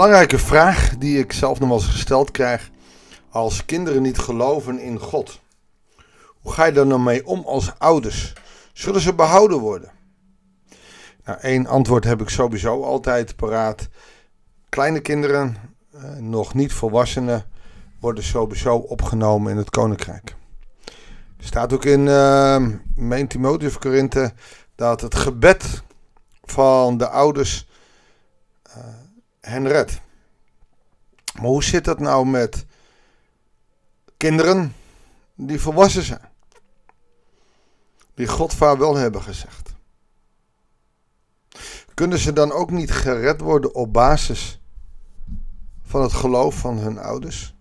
belangrijke vraag die ik zelf nog wel eens gesteld krijg. Als kinderen niet geloven in God, hoe ga je er nou mee om als ouders? Zullen ze behouden worden? Nou, één antwoord heb ik sowieso altijd paraat. Kleine kinderen, eh, nog niet volwassenen, worden sowieso opgenomen in het koninkrijk. Er staat ook in uh, Meen Timotheus Korinthe dat het gebed van de ouders hen redt. Maar hoe zit dat nou met kinderen die volwassen zijn? Die God vaarwel hebben gezegd. Kunnen ze dan ook niet gered worden op basis van het geloof van hun ouders?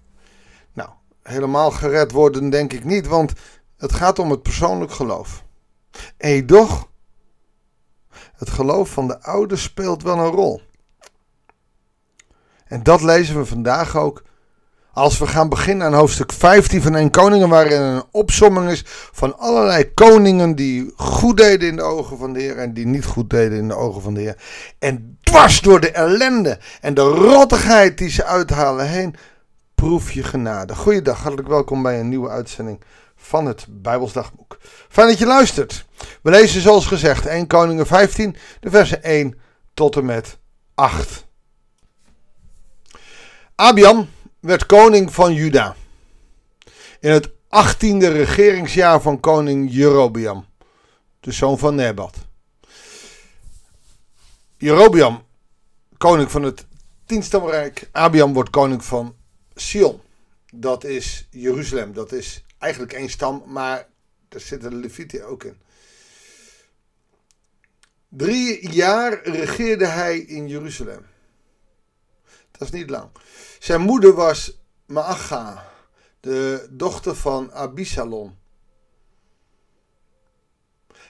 Nou, helemaal gered worden denk ik niet, want het gaat om het persoonlijk geloof. En toch, het geloof van de ouders speelt wel een rol. En dat lezen we vandaag ook als we gaan beginnen aan hoofdstuk 15 van 1 Koningen, waarin een opsomming is van allerlei koningen die goed deden in de ogen van de Heer en die niet goed deden in de ogen van de Heer. En dwars door de ellende en de rottigheid die ze uithalen heen, proef je genade. Goeiedag, hartelijk welkom bij een nieuwe uitzending van het Bijbelsdagboek. Fijn dat je luistert. We lezen zoals gezegd 1 Koningen 15, de versen 1 tot en met 8. Abiam werd koning van Juda. In het achttiende regeringsjaar van koning Jerobiam, de zoon van Nebat. Jerobiam, koning van het tienstamrijk. Abiam wordt koning van Sion. Dat is Jeruzalem. Dat is eigenlijk één stam, maar daar zitten de Levieten ook in. Drie jaar regeerde hij in Jeruzalem. Dat is niet lang. Zijn moeder was Maacha, de dochter van Abisalom.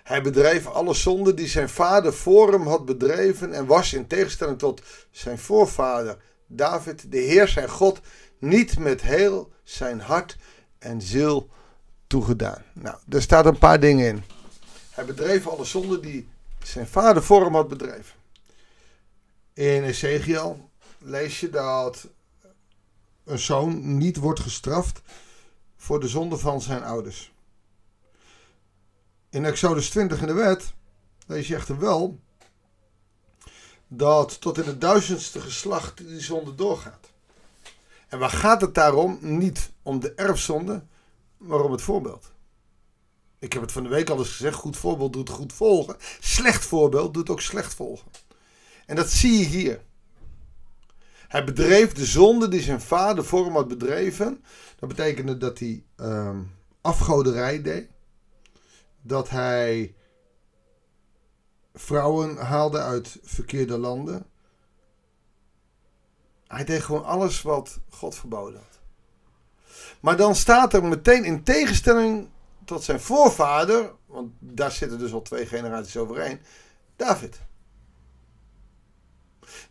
Hij bedreef alle zonden die zijn vader voor hem had bedreven en was in tegenstelling tot zijn voorvader David, de Heer zijn God, niet met heel zijn hart en ziel toegedaan. Nou, er staat een paar dingen in. Hij bedreef alle zonden die zijn vader voor hem had bedreven. In Ezekiel lees je dat een zoon niet wordt gestraft voor de zonde van zijn ouders. In Exodus 20 in de wet lees je echter wel dat tot in het duizendste geslacht die zonde doorgaat. En waar gaat het daarom? Niet om de erfzonde, maar om het voorbeeld. Ik heb het van de week al eens gezegd: goed voorbeeld doet goed volgen. Slecht voorbeeld doet ook slecht volgen. En dat zie je hier. Hij bedreef de zonde die zijn vader voor hem had bedreven. Dat betekende dat hij uh, afgoderij deed. Dat hij vrouwen haalde uit verkeerde landen. Hij deed gewoon alles wat God verboden had. Maar dan staat er meteen in tegenstelling tot zijn voorvader, want daar zitten dus al twee generaties overheen, David.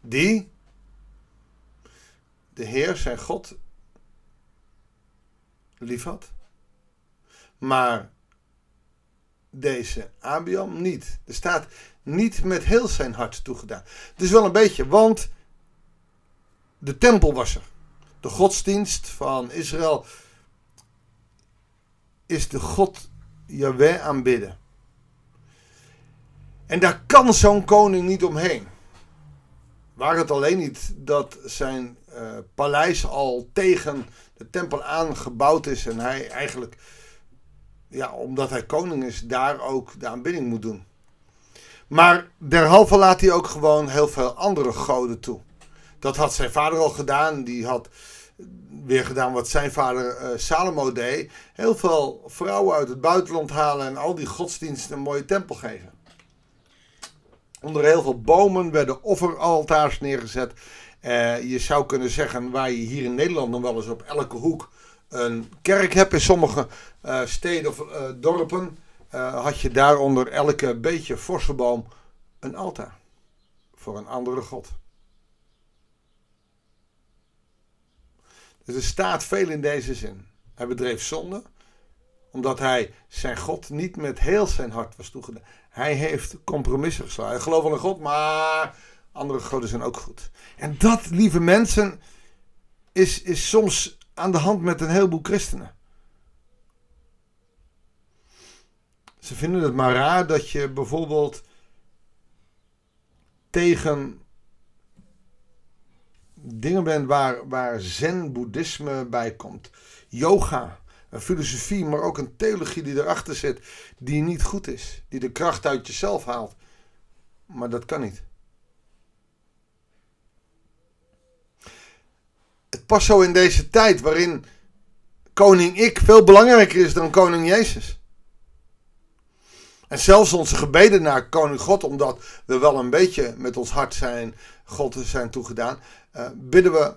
Die de Heer zijn God liefhad. Maar deze Abiam niet. Er staat niet met heel zijn hart toegedaan. Dus wel een beetje, want de tempel was er. De godsdienst van Israël is de God Yahweh aanbidden. En daar kan zo'n koning niet omheen. Waar het alleen niet dat zijn paleis al tegen de tempel aangebouwd is. En hij eigenlijk, ja, omdat hij koning is, daar ook de aanbidding moet doen. Maar derhalve laat hij ook gewoon heel veel andere goden toe. Dat had zijn vader al gedaan. Die had weer gedaan wat zijn vader uh, Salomo deed. Heel veel vrouwen uit het buitenland halen en al die godsdiensten een mooie tempel geven. Onder heel veel bomen werden offeraltaars neergezet. Uh, je zou kunnen zeggen, waar je hier in Nederland nog wel eens op elke hoek een kerk hebt, in sommige uh, steden of uh, dorpen, had je daar onder elke beetje forse boom een altaar voor een andere god. Dus er staat veel in deze zin. Hij bedreef zonde, omdat hij zijn God niet met heel zijn hart was toegedaan. Hij heeft compromissen geslagen. Hij gelooft wel in God, maar andere goden zijn ook goed. En dat, lieve mensen, is, is soms aan de hand met een heleboel christenen. Ze vinden het maar raar dat je bijvoorbeeld tegen dingen bent waar, waar zen-boeddhisme bij komt. Yoga, een filosofie, maar ook een theologie die erachter zit, die niet goed is. Die de kracht uit jezelf haalt. Maar dat kan niet. Het past zo in deze tijd waarin koning ik veel belangrijker is dan koning Jezus. En zelfs onze gebeden naar koning God, omdat we wel een beetje met ons hart zijn, God zijn toegedaan, uh, bidden we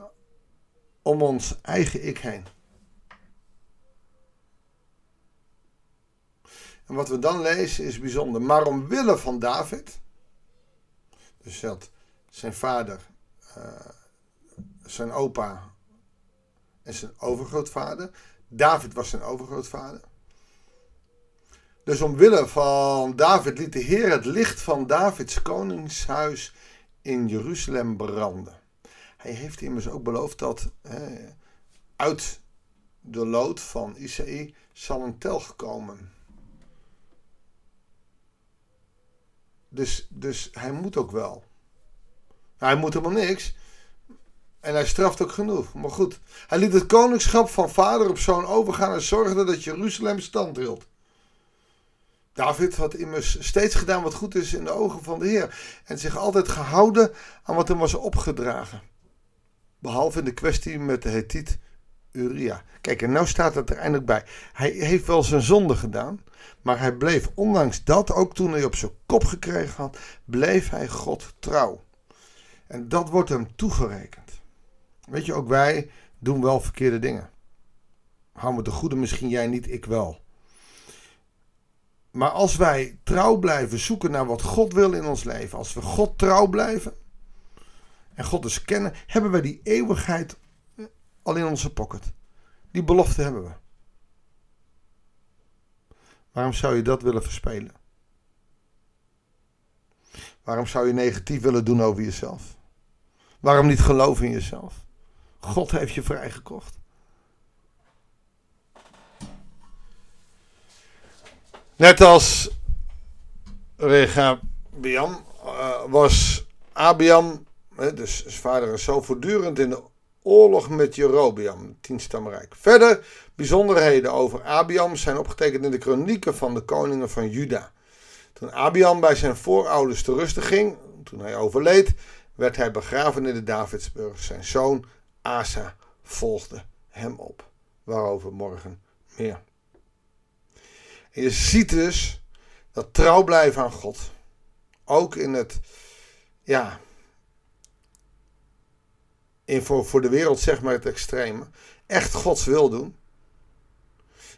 om ons eigen ik heen. En wat we dan lezen is bijzonder. Maar omwille van David, dus dat zijn vader, uh, zijn opa en zijn overgrootvader. David was zijn overgrootvader. Dus omwille van David liet de Heer het licht van Davids koningshuis in Jeruzalem branden. Hij heeft immers ook beloofd dat uit de lood van Isaïe zal een telg komen. Dus, dus hij moet ook wel. Hij moet helemaal niks. En hij straft ook genoeg. Maar goed, hij liet het koningschap van vader op zoon overgaan en zorgde dat Jeruzalem stand hield. David had immers steeds gedaan wat goed is in de ogen van de Heer. En zich altijd gehouden aan wat hem was opgedragen. Behalve in de kwestie met de Hethiet Uria. Kijk, en nou staat het er eindelijk bij. Hij heeft wel zijn zonde gedaan. Maar hij bleef, ondanks dat, ook toen hij op zijn kop gekregen had, bleef hij God trouw. En dat wordt hem toegerekend. Weet je, ook wij doen wel verkeerde dingen. Hou me de goede, misschien jij niet, ik wel. Maar als wij trouw blijven zoeken naar wat God wil in ons leven, als we God trouw blijven en God dus kennen, hebben we die eeuwigheid al in onze pocket. Die belofte hebben we. Waarom zou je dat willen verspelen? Waarom zou je negatief willen doen over jezelf? Waarom niet geloven in jezelf? God heeft je vrijgekocht. Net als Regabiam uh, was Abiam, dus zijn vader en zo, voortdurend in de oorlog met Jerobiam, tienstamrijk. Verder bijzonderheden over Abiam zijn opgetekend in de kronieken van de koningen van Juda. Toen Abiam bij zijn voorouders te rusten ging, toen hij overleed, werd hij begraven in de Davidsburg. Zijn zoon Asa volgde hem op. Waarover morgen meer. Je ziet dus dat trouw blijven aan God. Ook in het, ja, in voor, voor de wereld zeg maar het extreme. Echt Gods wil doen.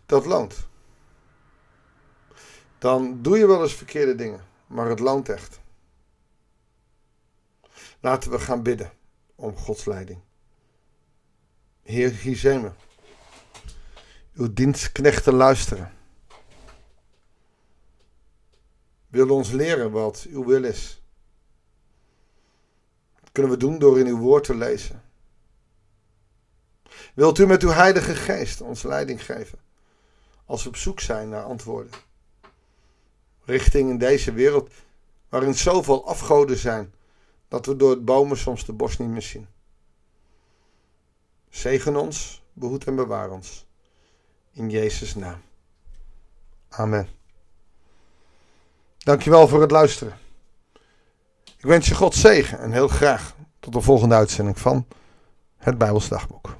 Dat loont. Dan doe je wel eens verkeerde dingen. Maar het loont echt. Laten we gaan bidden om Gods leiding. Heer, hier zijn we. Uw dienstknechten luisteren. Wil ons leren wat uw wil is. Kunnen we doen door in uw woord te lezen. Wilt u met uw heilige geest ons leiding geven? Als we op zoek zijn naar antwoorden. Richting in deze wereld waarin zoveel afgoden zijn dat we door het bomen soms de bos niet meer zien. Zegen ons, behoed en bewaar ons. In Jezus' naam. Amen. Dankjewel voor het luisteren. Ik wens je God zegen en heel graag tot de volgende uitzending van het Bijbelsdagboek.